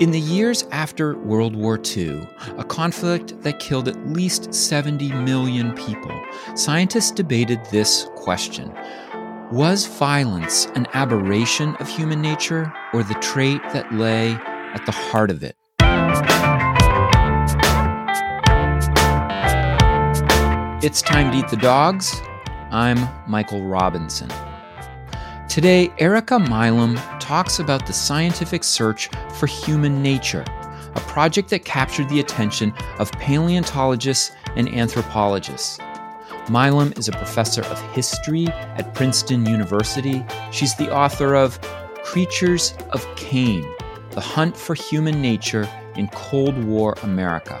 In the years after World War II, a conflict that killed at least 70 million people, scientists debated this question Was violence an aberration of human nature or the trait that lay at the heart of it? It's time to eat the dogs. I'm Michael Robinson. Today, Erika Milam talks about the scientific search for human nature, a project that captured the attention of paleontologists and anthropologists. Milam is a professor of history at Princeton University. She's the author of Creatures of Cain The Hunt for Human Nature in Cold War America.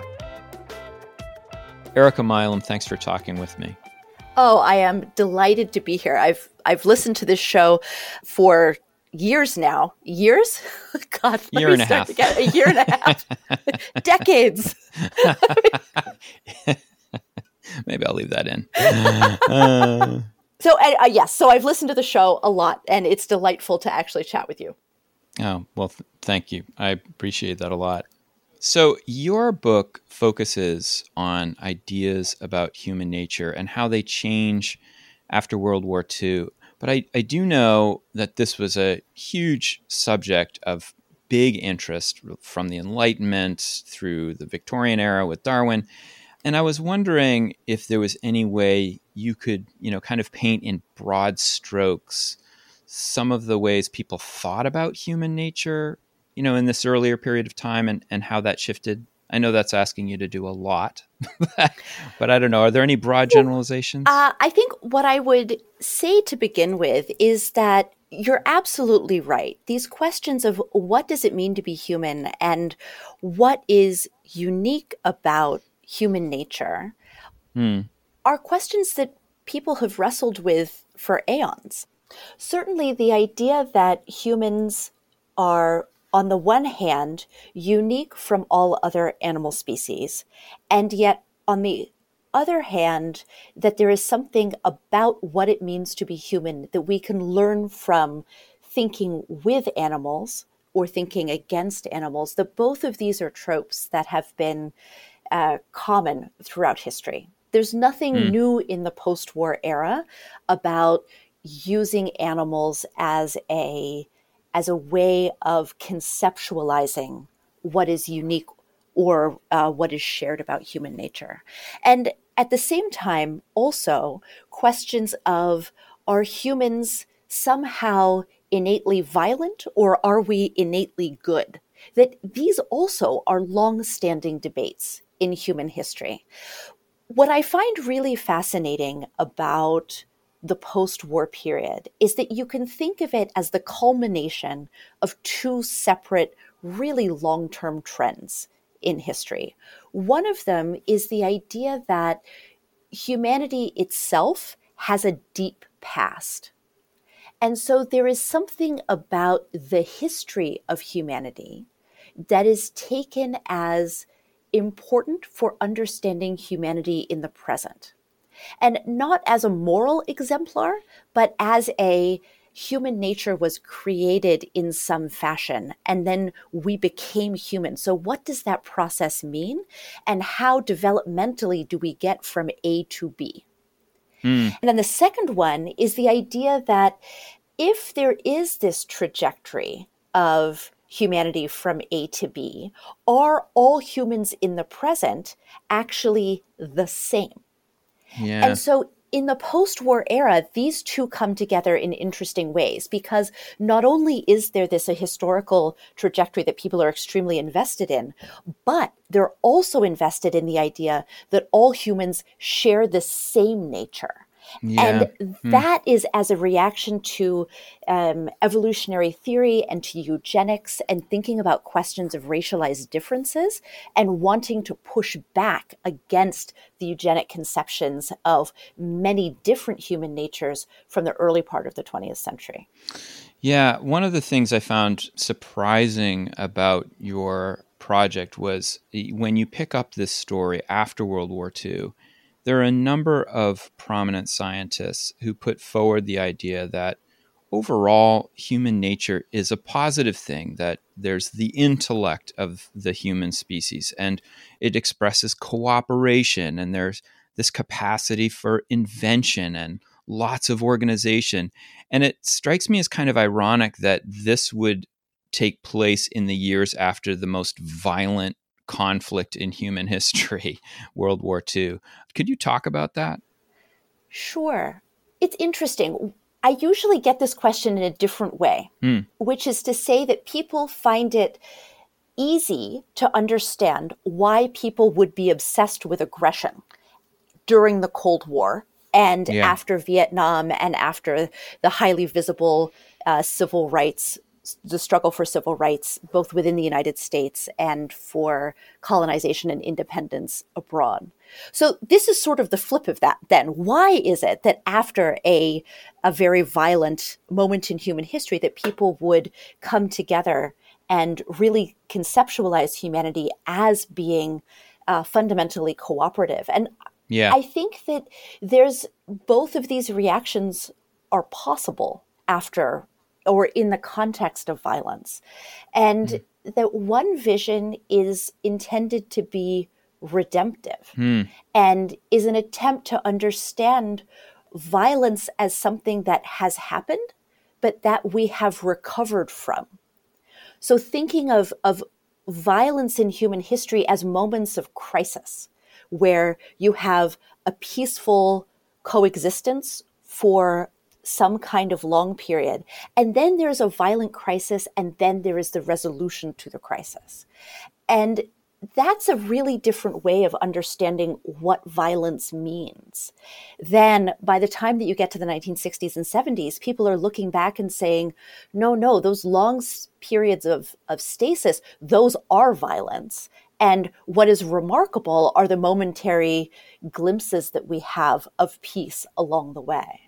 Erika Milam, thanks for talking with me. Oh, I am delighted to be here. I've I've listened to this show for years now. Years? God, year and a half. Again. A year and a half. Decades. Maybe I'll leave that in. Uh, so, uh, yes, so I've listened to the show a lot, and it's delightful to actually chat with you. Oh well, th- thank you. I appreciate that a lot. So, your book focuses on ideas about human nature and how they change after World War II. But I, I do know that this was a huge subject of big interest from the Enlightenment through the Victorian era with Darwin. And I was wondering if there was any way you could, you know, kind of paint in broad strokes some of the ways people thought about human nature you know, in this earlier period of time and, and how that shifted? I know that's asking you to do a lot, but I don't know. Are there any broad generalizations? Uh, I think what I would say to begin with is that you're absolutely right. These questions of what does it mean to be human and what is unique about human nature hmm. are questions that people have wrestled with for aeons. Certainly, the idea that humans are on the one hand, unique from all other animal species, and yet on the other hand, that there is something about what it means to be human that we can learn from thinking with animals or thinking against animals, that both of these are tropes that have been uh, common throughout history. There's nothing mm. new in the post war era about using animals as a as a way of conceptualizing what is unique or uh, what is shared about human nature. And at the same time, also questions of are humans somehow innately violent or are we innately good? That these also are long standing debates in human history. What I find really fascinating about the post war period is that you can think of it as the culmination of two separate, really long term trends in history. One of them is the idea that humanity itself has a deep past. And so there is something about the history of humanity that is taken as important for understanding humanity in the present and not as a moral exemplar, but as a human nature was created in some fashion and then we became human. So, what does that process mean? And how developmentally do we get from A to B? Mm. And then the second one is the idea that if there is this trajectory of humanity from A to B, are all humans in the present actually the same? Yeah. And so in the post war era, these two come together in interesting ways because not only is there this a historical trajectory that people are extremely invested in, but they're also invested in the idea that all humans share the same nature. Yeah. And hmm. that is as a reaction to um, evolutionary theory and to eugenics and thinking about questions of racialized differences and wanting to push back against the eugenic conceptions of many different human natures from the early part of the 20th century. Yeah, one of the things I found surprising about your project was when you pick up this story after World War II there are a number of prominent scientists who put forward the idea that overall human nature is a positive thing that there's the intellect of the human species and it expresses cooperation and there's this capacity for invention and lots of organization. And it strikes me as kind of ironic that this would take place in the years after the most violent conflict in human history, World War II. Could you talk about that? Sure. It's interesting. I usually get this question in a different way, mm. which is to say that people find it easy to understand why people would be obsessed with aggression during the Cold War and yeah. after Vietnam and after the highly visible uh, civil rights the struggle for civil rights, both within the United States and for colonization and independence abroad. So this is sort of the flip of that then. Why is it that after a, a very violent moment in human history that people would come together and really conceptualize humanity as being uh, fundamentally cooperative? And yeah. I think that there's both of these reactions are possible after or in the context of violence. And mm. that one vision is intended to be redemptive mm. and is an attempt to understand violence as something that has happened, but that we have recovered from. So thinking of, of violence in human history as moments of crisis, where you have a peaceful coexistence for some kind of long period. And then there's a violent crisis, and then there is the resolution to the crisis. And that's a really different way of understanding what violence means. Then, by the time that you get to the 1960s and 70s, people are looking back and saying, no, no, those long periods of, of stasis, those are violence. And what is remarkable are the momentary glimpses that we have of peace along the way.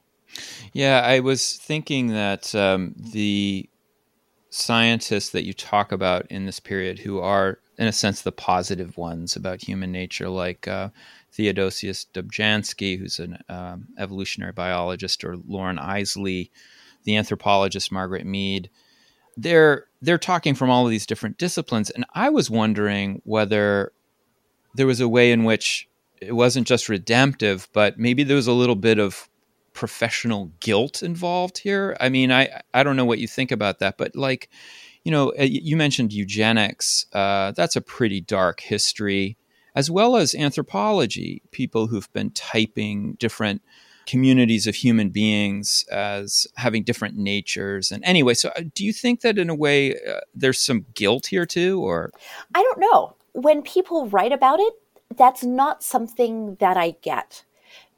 Yeah, I was thinking that um, the scientists that you talk about in this period, who are, in a sense, the positive ones about human nature, like uh, Theodosius Dobzhansky, who's an um, evolutionary biologist, or Loren Eiseley, the anthropologist Margaret Mead, they're they're talking from all of these different disciplines, and I was wondering whether there was a way in which it wasn't just redemptive, but maybe there was a little bit of professional guilt involved here. I mean, I I don't know what you think about that, but like, you know, uh, you mentioned eugenics. Uh, that's a pretty dark history, as well as anthropology. People who've been typing different communities of human beings as having different natures. And anyway, so uh, do you think that in a way uh, there's some guilt here too, or I don't know. When people write about it, that's not something that I get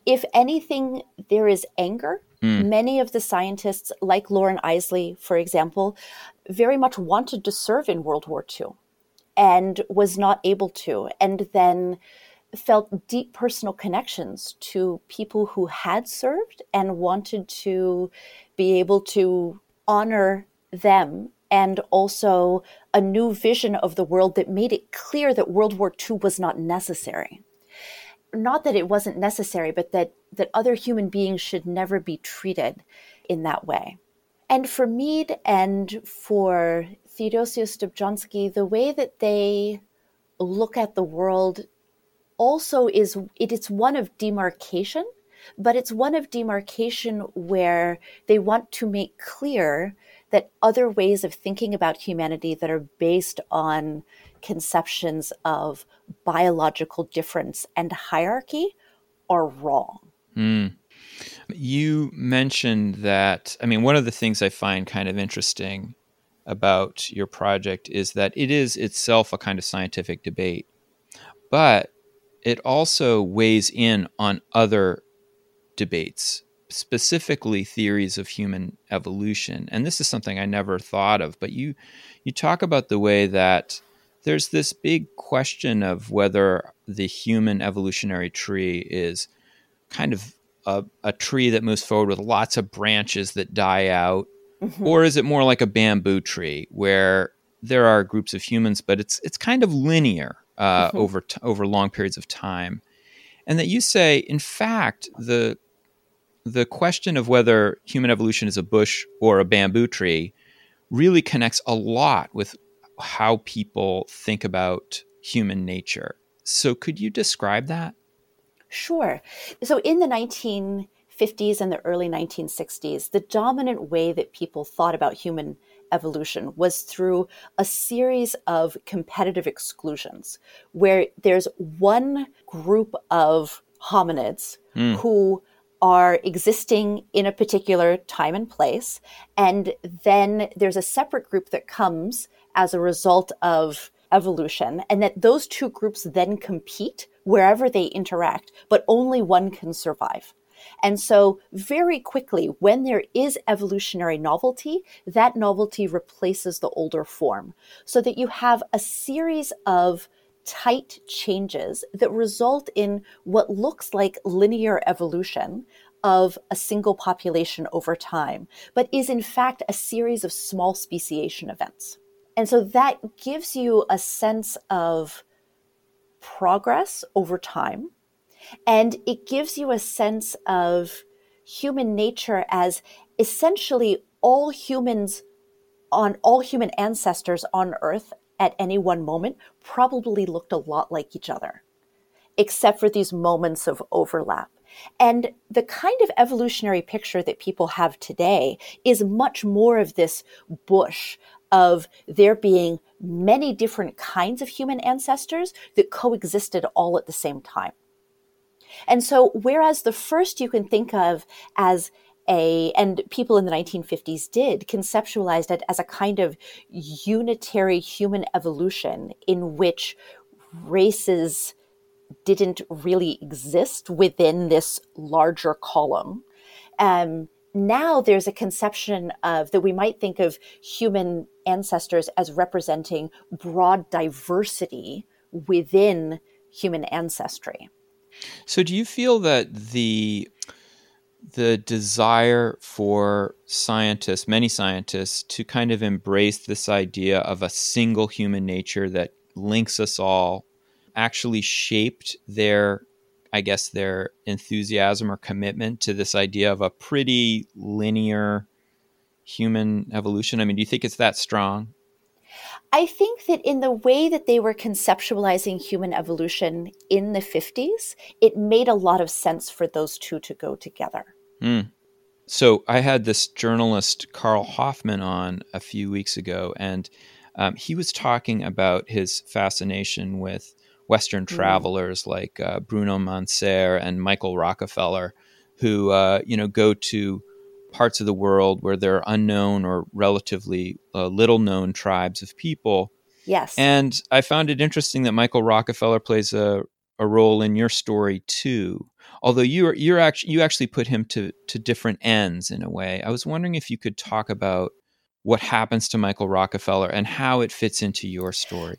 if anything, there is anger. Mm. Many of the scientists, like Loren Eiseley, for example, very much wanted to serve in World War II and was not able to, and then felt deep personal connections to people who had served and wanted to be able to honor them and also a new vision of the world that made it clear that World War II was not necessary not that it wasn't necessary, but that that other human beings should never be treated in that way. And for Mead and for Theodosius Dobzhansky, the way that they look at the world also is it is one of demarcation, but it's one of demarcation where they want to make clear that other ways of thinking about humanity that are based on conceptions of biological difference and hierarchy are wrong. Mm. You mentioned that, I mean, one of the things I find kind of interesting about your project is that it is itself a kind of scientific debate, but it also weighs in on other debates, specifically theories of human evolution. And this is something I never thought of, but you you talk about the way that there's this big question of whether the human evolutionary tree is kind of a, a tree that moves forward with lots of branches that die out, mm-hmm. or is it more like a bamboo tree where there are groups of humans, but it's it's kind of linear uh, mm-hmm. over t- over long periods of time, and that you say, in fact, the the question of whether human evolution is a bush or a bamboo tree really connects a lot with how people think about human nature. So, could you describe that? Sure. So, in the 1950s and the early 1960s, the dominant way that people thought about human evolution was through a series of competitive exclusions, where there's one group of hominids mm. who are existing in a particular time and place. And then there's a separate group that comes as a result of evolution, and that those two groups then compete wherever they interact, but only one can survive. And so, very quickly, when there is evolutionary novelty, that novelty replaces the older form, so that you have a series of tight changes that result in what looks like linear evolution of a single population over time, but is in fact a series of small speciation events. And so that gives you a sense of progress over time. And it gives you a sense of human nature as essentially all humans on all human ancestors on Earth at any one moment probably looked a lot like each other, except for these moments of overlap. And the kind of evolutionary picture that people have today is much more of this bush of there being many different kinds of human ancestors that coexisted all at the same time. And so, whereas the first you can think of as a, and people in the 1950s did, conceptualized it as a kind of unitary human evolution in which races didn't really exist within this larger column. Um, now there's a conception of that we might think of human ancestors as representing broad diversity within human ancestry. So do you feel that the the desire for scientists, many scientists, to kind of embrace this idea of a single human nature that links us all actually shaped their I guess, their enthusiasm or commitment to this idea of a pretty linear human evolution? I mean, do you think it's that strong? I think that in the way that they were conceptualizing human evolution in the 50s, it made a lot of sense for those two to go together. Mm. So I had this journalist, Carl Hoffman, on a few weeks ago, and um, he was talking about his fascination with Western mm. travelers like uh, Bruno Manser and Michael Rockefeller, who uh, you know go to parts of the world where there are unknown or relatively uh, little known tribes of people. Yes. And I found it interesting that Michael Rockefeller plays a, a role in your story too. Although you're you're actually you actually put him to to different ends in a way. I was wondering if you could talk about what happens to Michael Rockefeller and how it fits into your story.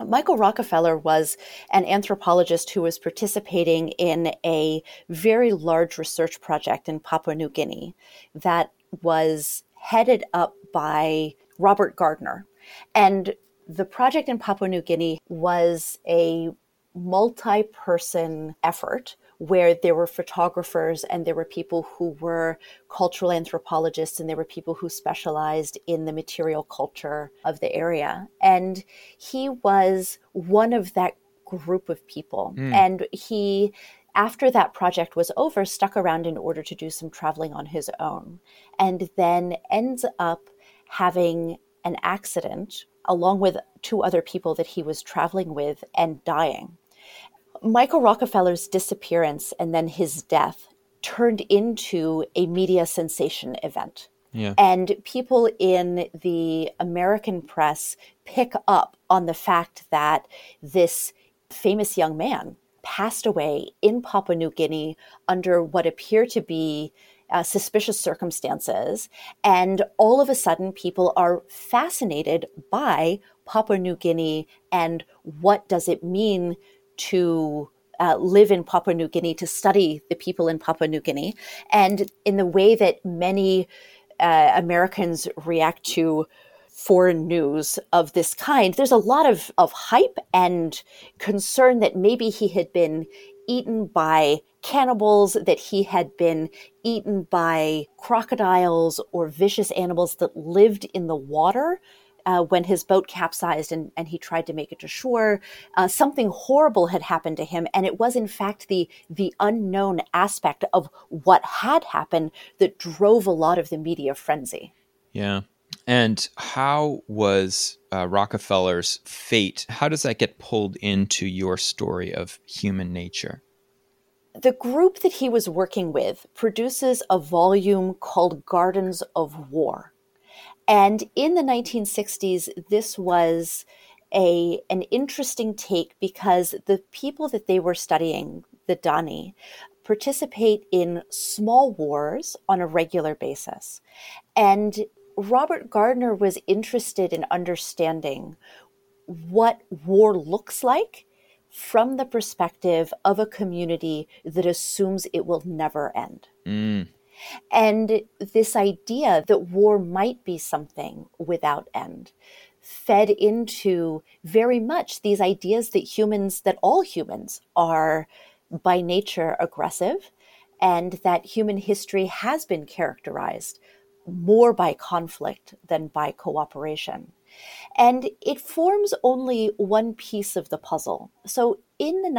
Michael Rockefeller was an anthropologist who was participating in a very large research project in Papua New Guinea that was headed up by Robert Gardner. And the project in Papua New Guinea was a multi person effort where there were photographers and there were people who were cultural anthropologists and there were people who specialized in the material culture of the area. And he was one of that group of people. Mm. And he after that project was over, stuck around in order to do some traveling on his own, and then ends up having an accident along with two other people that he was traveling with and dying. Michael Rockefeller's disappearance and then his death turned into a media sensation event. Yeah. And people in the American press pick up on the fact that this famous young man passed away in Papua New Guinea under what appear to be uh, suspicious circumstances. And all of a sudden, people are fascinated by Papua New Guinea and what does it mean to uh, live in Papua New Guinea, to study the people in Papua New Guinea, and in the way that many uh, Americans react to foreign news of this kind, there's a lot of, of hype and concern that maybe he had been eaten by cannibals, that he had been eaten by crocodiles or vicious animals that lived in the water. Uh, when his boat capsized and, and he tried to make it to shore, uh, something horrible had happened to him, and it was in fact the the unknown aspect of what had happened that drove a lot of the media frenzy. Yeah, and how was uh, Rockefeller's fate? How does that get pulled into your story of human nature? The group that he was working with produces a volume called Gardens of War. And in the 1960s, this was a, an interesting take because the people that they were studying, the Dani, participate in small wars on a regular basis. And Robert Gardner was interested in understanding what war looks like from the perspective of a community that assumes it will never end. Mm. And this idea that war might be something without end fed into very much these ideas that humans, that all humans are by nature aggressive, and that human history has been characterized more by conflict than by cooperation. And it forms only one piece of the puzzle. So in the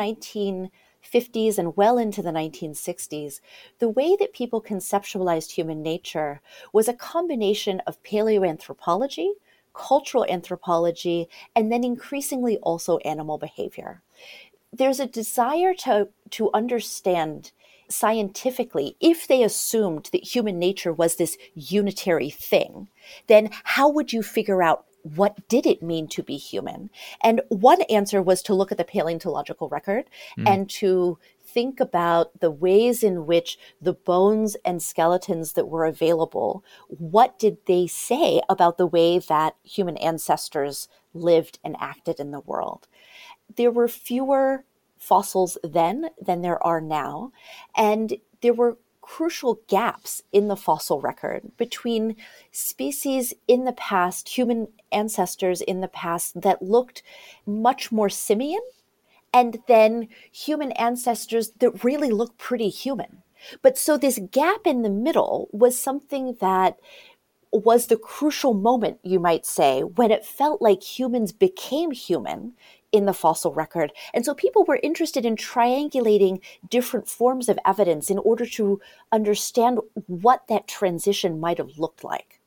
1950s and well into the 1960s, the way that people conceptualized human nature was a combination of paleoanthropology, cultural anthropology, and then increasingly also animal behavior. There's a desire to, to understand scientifically, if they assumed that human nature was this unitary thing, then how would you figure out what did it mean to be human? And one answer was to look at the paleontological record mm. and to think about the ways in which the bones and skeletons that were available, what did they say about the way that human ancestors lived and acted in the world? There were fewer fossils then than there are now. And there were crucial gaps in the fossil record between species in the past, human ancestors in the past that looked much more simian, and then human ancestors that really look pretty human. But so this gap in the middle was something that was the crucial moment, you might say, when it felt like humans became human in the fossil record. And so people were interested in triangulating different forms of evidence in order to understand what that transition might have looked like.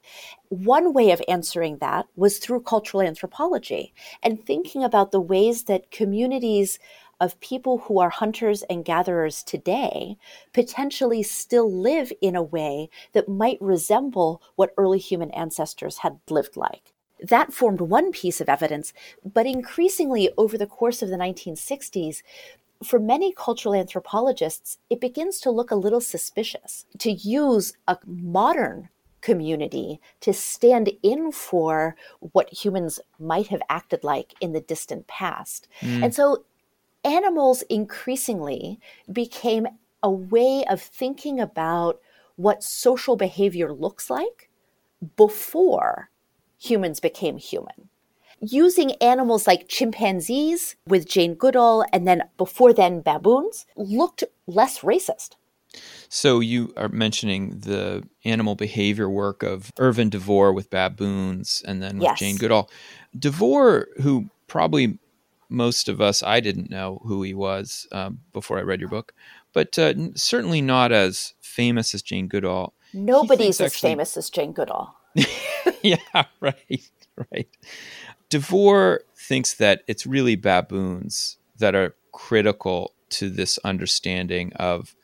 One way of answering that was through cultural anthropology and thinking about the ways that communities of people who are hunters and gatherers today potentially still live in a way that might resemble what early human ancestors had lived like. That formed one piece of evidence, but increasingly over the course of the 1960s, for many cultural anthropologists, it begins to look a little suspicious to use a modern community to stand in for what humans might have acted like in the distant past. Mm. And so animals increasingly became a way of thinking about what social behavior looks like before humans became human. Using animals like chimpanzees with Jane Goodall and then before then baboons looked less racist. So you are mentioning the animal behavior work of Irvin DeVore with baboons and then with yes. Jane Goodall. DeVore, who probably most of us, I didn't know who he was uh, before I read your book, but uh, certainly not as famous as Jane Goodall. Nobody's as actually, famous as Jane Goodall. yeah, right, right. DeVore thinks that it's really baboons that are critical to this understanding of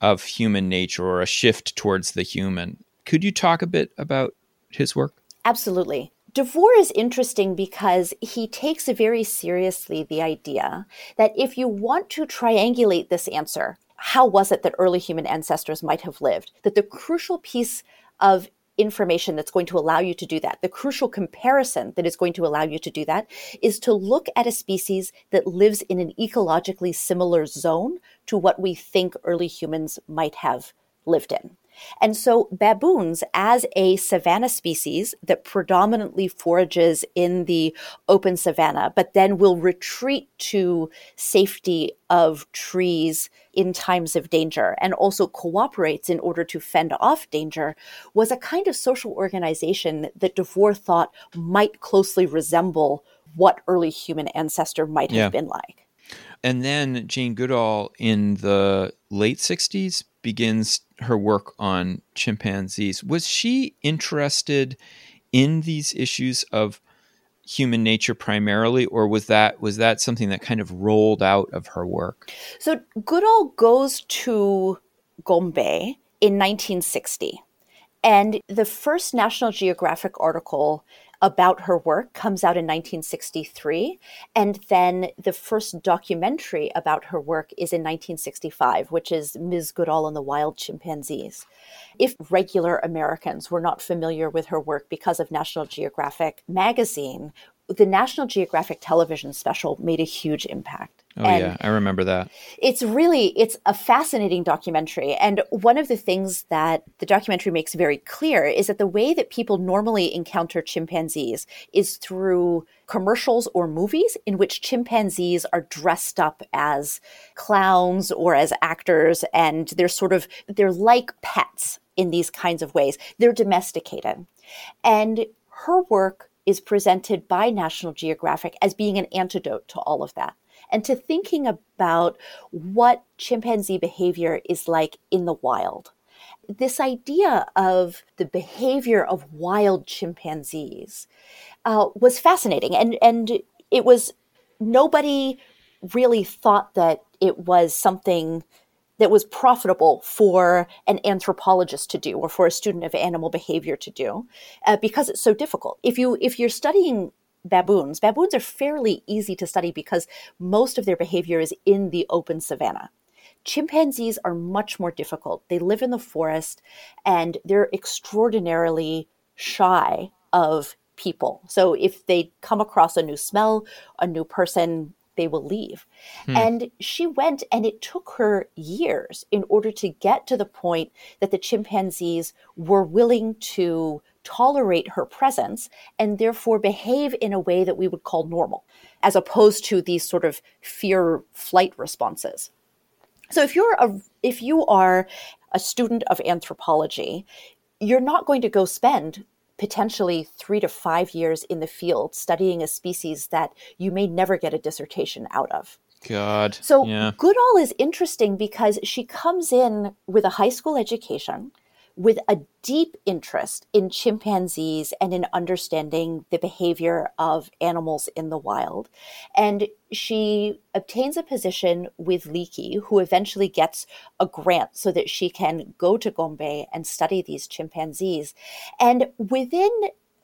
of human nature or a shift towards the human. Could you talk a bit about his work? Absolutely. DeVore is interesting because he takes very seriously the idea that if you want to triangulate this answer, how was it that early human ancestors might have lived? That the crucial piece of information that's going to allow you to do that. The crucial comparison that is going to allow you to do that is to look at a species that lives in an ecologically similar zone to what we think early humans might have lived in. And so baboons, as a savanna species that predominantly forages in the open savanna, but then will retreat to safety of trees in times of danger and also cooperates in order to fend off danger, was a kind of social organization that DeVore thought might closely resemble what early human ancestor might have yeah. been like. And then Jane Goodall in the late 60s begins her work on chimpanzees. Was she interested in these issues of human nature primarily or was that was that something that kind of rolled out of her work? So Goodall goes to Gombe in 1960. And the first National Geographic article about her work comes out in 1963. And then the first documentary about her work is in 1965, which is Ms. Goodall and the Wild Chimpanzees. If regular Americans were not familiar with her work because of National Geographic magazine, the National Geographic television special made a huge impact. Oh and yeah, I remember that. It's really it's a fascinating documentary and one of the things that the documentary makes very clear is that the way that people normally encounter chimpanzees is through commercials or movies in which chimpanzees are dressed up as clowns or as actors and they're sort of they're like pets in these kinds of ways. They're domesticated. And her work is presented by National Geographic as being an antidote to all of that and to thinking about what chimpanzee behavior is like in the wild. This idea of the behavior of wild chimpanzees uh, was fascinating, and and it was nobody really thought that it was something that was profitable for an anthropologist to do or for a student of animal behavior to do uh, because it's so difficult if you if you're studying baboons baboons are fairly easy to study because most of their behavior is in the open savanna chimpanzees are much more difficult they live in the forest and they're extraordinarily shy of people so if they come across a new smell a new person they will leave. Hmm. And she went, and it took her years in order to get to the point that the chimpanzees were willing to tolerate her presence and therefore behave in a way that we would call normal, as opposed to these sort of fear flight responses. So if you're a if you are a student of anthropology, you're not going to go spend potentially three to five years in the field studying a species that you may never get a dissertation out of. God. So yeah. Goodall is interesting because she comes in with a high school education with a deep interest in chimpanzees and in understanding the behavior of animals in the wild. And she obtains a position with Leakey, who eventually gets a grant so that she can go to Gombe and study these chimpanzees. And within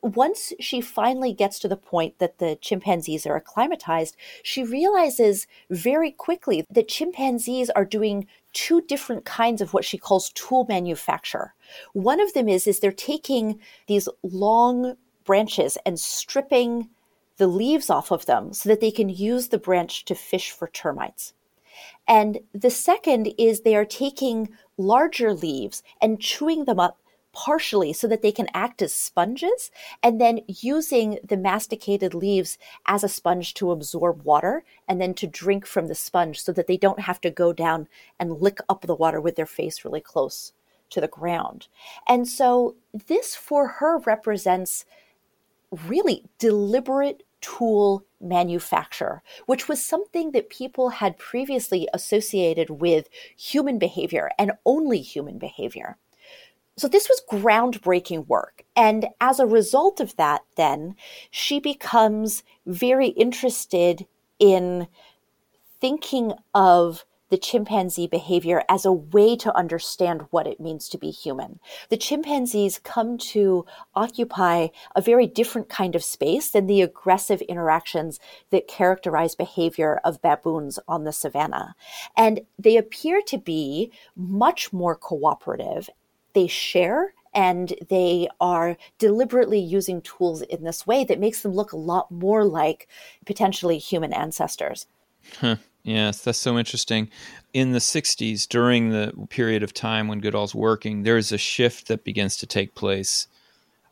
once she finally gets to the point that the chimpanzees are acclimatized, she realizes very quickly that chimpanzees are doing two different kinds of what she calls tool manufacture. One of them is, is they're taking these long branches and stripping the leaves off of them so that they can use the branch to fish for termites. And the second is they are taking larger leaves and chewing them up partially so that they can act as sponges and then using the masticated leaves as a sponge to absorb water and then to drink from the sponge so that they don't have to go down and lick up the water with their face really close to the ground. And so this for her represents really deliberate tool manufacture, which was something that people had previously associated with human behavior and only human behavior. So this was groundbreaking work. And as a result of that, then she becomes very interested in thinking of the chimpanzee behavior as a way to understand what it means to be human. The chimpanzees come to occupy a very different kind of space than the aggressive interactions that characterize behavior of baboons on the savannah. And they appear to be much more cooperative they share and they are deliberately using tools in this way that makes them look a lot more like potentially human ancestors. Huh. Yes, that's so interesting. In the 60s, during the period of time when Goodall's working, there's a shift that begins to take place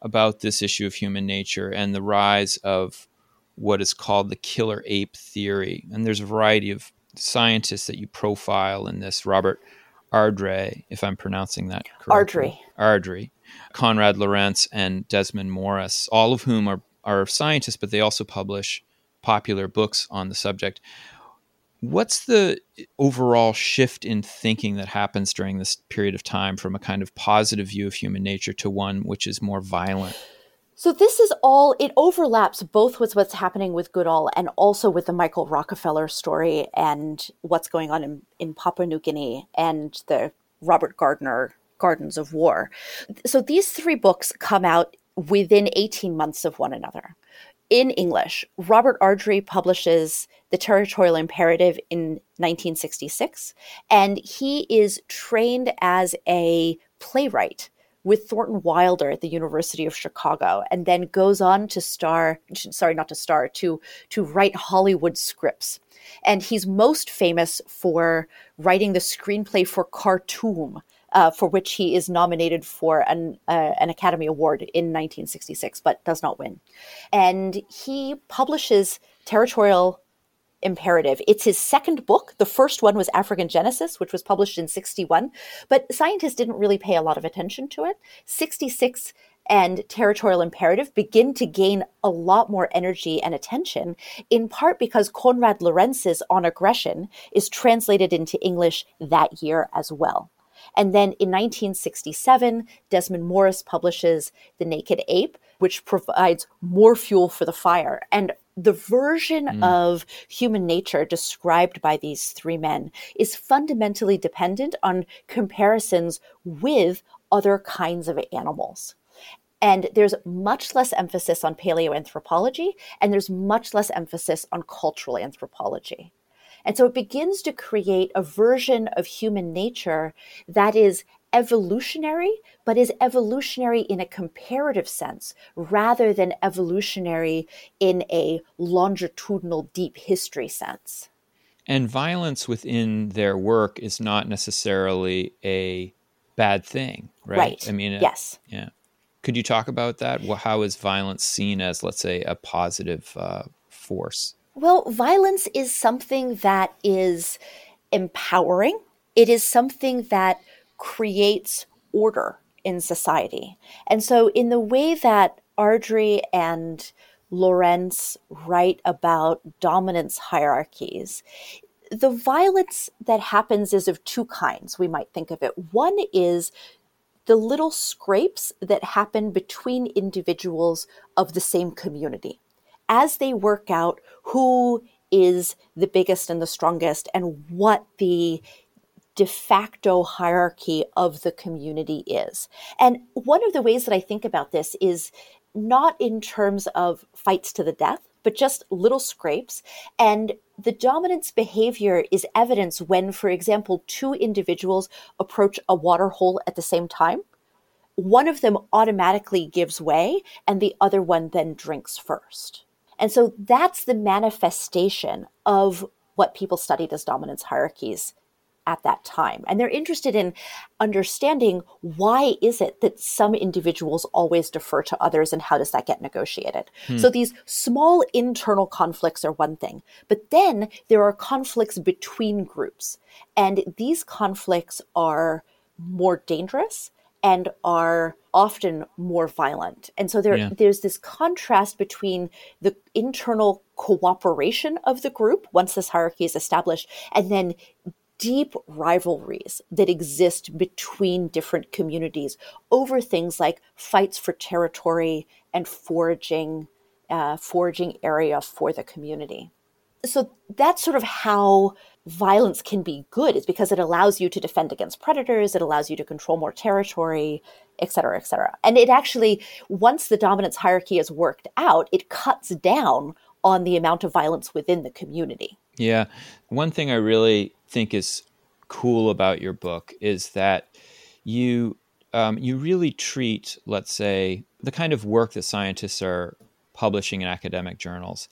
about this issue of human nature and the rise of what is called the killer ape theory. And there's a variety of scientists that you profile in this. Robert Ardrey, if I'm pronouncing that correctly. Ardrey. Ardrey. Konrad Lorenz and Desmond Morris, all of whom are, are scientists, but they also publish popular books on the subject. What's the overall shift in thinking that happens during this period of time from a kind of positive view of human nature to one which is more violent? So this is all it overlaps both with what's happening with Goodall and also with the Michael Rockefeller story and what's going on in, in Papua New Guinea and the Robert Gardner Gardens of War. So these three books come out within 18 months of one another. In English, Robert Ardrey publishes The Territorial Imperative in 1966, and he is trained as a playwright with Thornton Wilder at the University of Chicago, and then goes on to star, sorry, not to star, to, to write Hollywood scripts. And he's most famous for writing the screenplay for Khartoum, uh, for which he is nominated for an, uh, an Academy Award in 1966, but does not win. And he publishes Territorial imperative. It's his second book. The first one was African Genesis, which was published in 61, but scientists didn't really pay a lot of attention to it. 66 and territorial imperative begin to gain a lot more energy and attention, in part because Konrad Lorenz's On Aggression is translated into English that year as well. And then in 1967, Desmond Morris publishes The Naked Ape, which provides more fuel for the fire. And the version mm. of human nature described by these three men is fundamentally dependent on comparisons with other kinds of animals. And there's much less emphasis on paleoanthropology, and there's much less emphasis on cultural anthropology. And so it begins to create a version of human nature that is evolutionary, but is evolutionary in a comparative sense rather than evolutionary in a longitudinal deep history sense. And violence within their work is not necessarily a bad thing, right? right. I mean, yes. Yeah. Could you talk about that? How is violence seen as, let's say, a positive uh, force? Well, violence is something that is empowering. It is something that creates order in society. And so, in the way that Ardrey and Lorenz write about dominance hierarchies, the violence that happens is of two kinds, we might think of it. One is the little scrapes that happen between individuals of the same community as they work out who is the biggest and the strongest and what the de facto hierarchy of the community is. And one of the ways that I think about this is not in terms of fights to the death, but just little scrapes. And the dominance behavior is evidence when, for example, two individuals approach a water hole at the same time. One of them automatically gives way, and the other one then drinks first. And so that's the manifestation of what people studied as dominance hierarchies at that time. And they're interested in understanding why is it that some individuals always defer to others and how does that get negotiated? Hmm. so these small internal conflicts are one thing but then there are conflicts between groups. And these conflicts are more dangerous and are often more violent. And so there, yeah. there's this contrast between the internal cooperation of the group once this hierarchy is established and then deep rivalries that exist between different communities over things like fights for territory and foraging uh, foraging area for the community so that's sort of how violence can be good. Is because it allows you to defend against predators it allows you to control more territory et cetera et cetera. And it actually once the dominance hierarchy is worked out it cuts down on the amount of violence within the community. Yeah. One thing i really think is cool about your book is that you um, you really treat, let's say, the kind of work that scientists are publishing in academic journals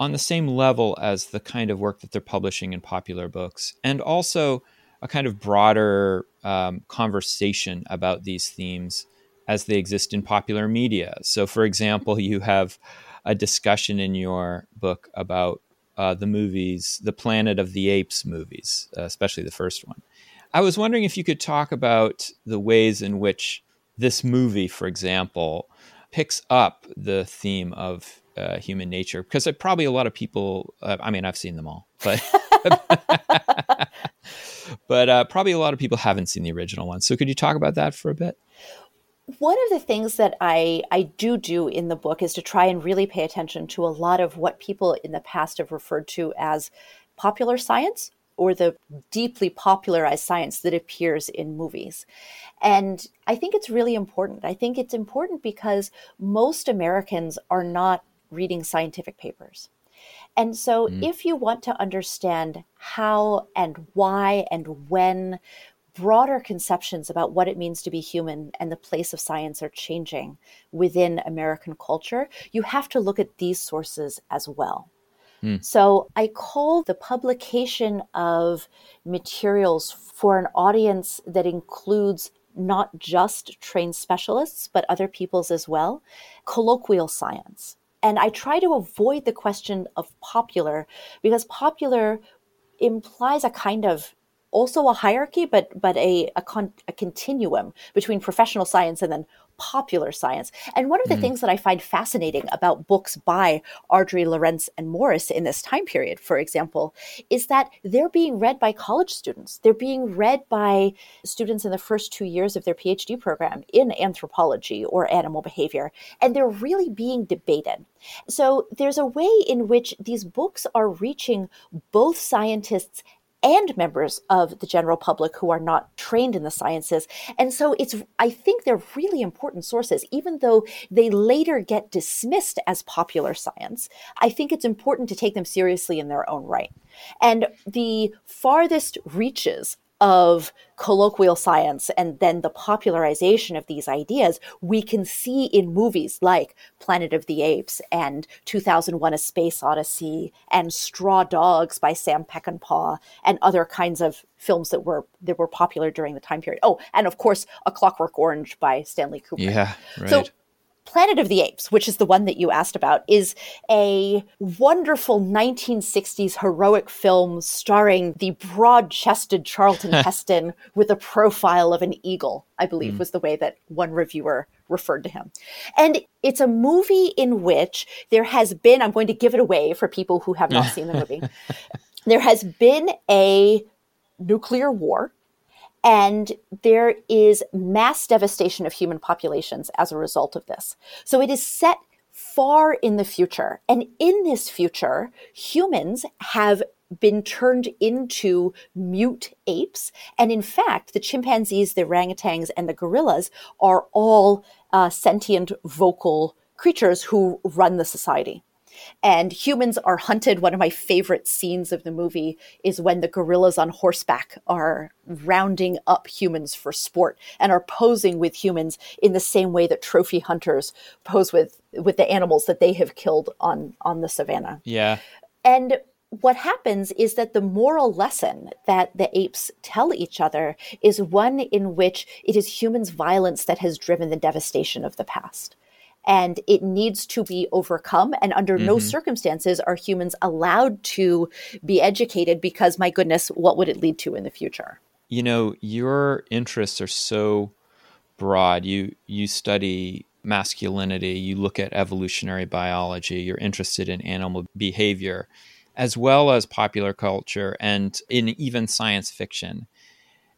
on the same level as the kind of work that they're publishing in popular books, and also a kind of broader um, conversation about these themes as they exist in popular media. So, for example, you have a discussion in your book about uh, the movies, the Planet of the Apes movies, uh, especially the first one. I was wondering if you could talk about the ways in which this movie, for example, picks up the theme of uh, human nature, because probably a lot of people. Uh, I mean, I've seen them all, but but uh, probably a lot of people haven't seen the original one. So, could you talk about that for a bit? one of the things that I, I do do in the book is to try and really pay attention to a lot of what people in the past have referred to as popular science or the deeply popularized science that appears in movies. And I think it's really important. I think it's important because most Americans are not reading scientific papers. And so, mm. if you want to understand how and why and when broader conceptions about what it means to be human and the place of science are changing within American culture, you have to look at these sources as well. Mm. So I call the publication of materials for an audience that includes not just trained specialists, but other peoples as well, colloquial science. And I try to avoid the question of popular because popular implies a kind of also a hierarchy, but but a a, con- a, continuum between professional science and then popular science. And one of the mm. things that I find fascinating about books by Ardrey, Lorenz, and Morris in this time period, for example, is that they're being read by college students. They're being read by students in the first two years of their PhD program in anthropology or animal behavior, and they're really being debated. So there's a way in which these books are reaching both scientists and members of the general public who are not trained in the sciences. And so it's, I think they're really important sources, even though they later get dismissed as popular science. I think it's important to take them seriously in their own right. And the farthest reaches of colloquial science and then the popularization of these ideas we can see in movies like Planet of the Apes and 2001 A Space Odyssey and Straw Dogs by Sam Peckinpah and other kinds of films that were that were popular during the time period. Oh, and of course A Clockwork Orange by Stanley Kubrick. Yeah, right. So Planet of the Apes, which is the one that you asked about, is a wonderful 1960s heroic film starring the broad chested Charlton Heston with a profile of an eagle, I believe mm. was the way that one reviewer referred to him. And it's a movie in which there has been, I'm going to give it away for people who have not seen the movie, there has been a nuclear war and there is mass devastation of human populations as a result of this. So it is set far in the future. And in this future, humans have been turned into mute apes. And in fact, the chimpanzees, the orangutans, and the gorillas are all uh, sentient, vocal creatures who run the society and humans are hunted. One of my favorite scenes of the movie is when the gorillas on horseback are rounding up humans for sport and are posing with humans in the same way that trophy hunters pose with with the animals that they have killed on on the savannah. Yeah. And what happens is that the moral lesson that the apes tell each other is one in which it is humans' violence that has driven the devastation of the past and it needs to be overcome. And under mm-hmm. no circumstances are humans allowed to be educated because, my goodness, what would it lead to in the future? You know, your interests are so broad. You you study masculinity, you look at evolutionary biology, you're interested in animal behavior, as well as popular culture and in even science fiction.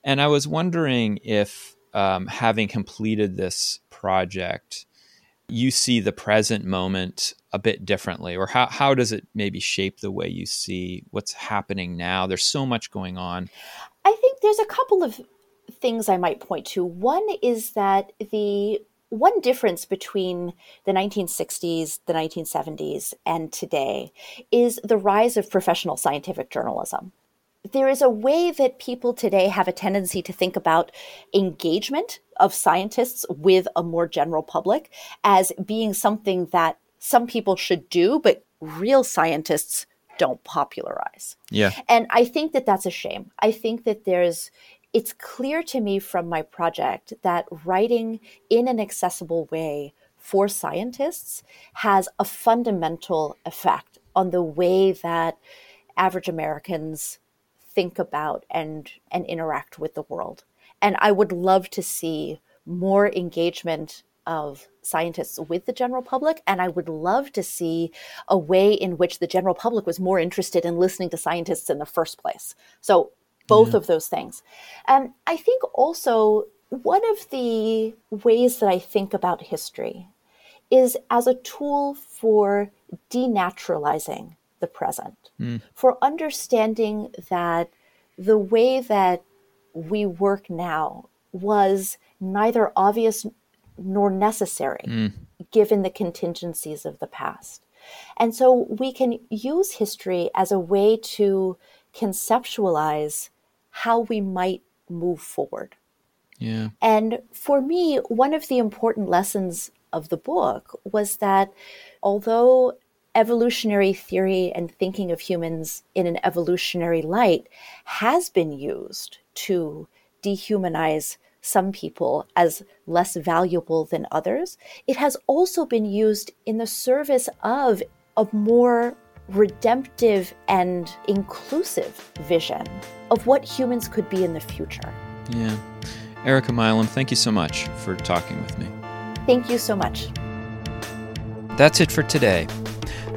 And I was wondering if, um, having completed this project, you see the present moment a bit differently? Or how, how does it maybe shape the way you see what's happening now? There's so much going on. I think there's a couple of things i might point to. One is that the one difference between the 1960s the 1970s and today is the rise of professional scientific journalism there is a way that people today have a tendency to think about engagement of scientists with a more general public as being something that some people should do, but real scientists don't popularize. Yeah. And I think that that's a shame. I think that there's it's clear to me from my project that writing in an accessible way for scientists has a fundamental effect on the way that average Americans think about and and interact with the world. And I would love to see more engagement of scientists with the general public. And I would love to see a way in which the general public was more interested in listening to scientists in the first place. So, both yeah. of those things. And I think also one of the ways that I think about history is as a tool for denaturalizing the present, mm. for understanding that the way that we work now was neither obvious nor necessary mm. given the contingencies of the past. And so we can use history as a way to conceptualize how we might move forward. Yeah. And for me, one of the important lessons of the book was that although evolutionary theory and thinking of humans in an evolutionary light has been used to dehumanize some people as less valuable than others, it has also been used in the service of a more redemptive and inclusive vision of what humans could be in the future. Yeah. Erika Milam, thank you so much for talking with me. Thank you so much. That's it for today.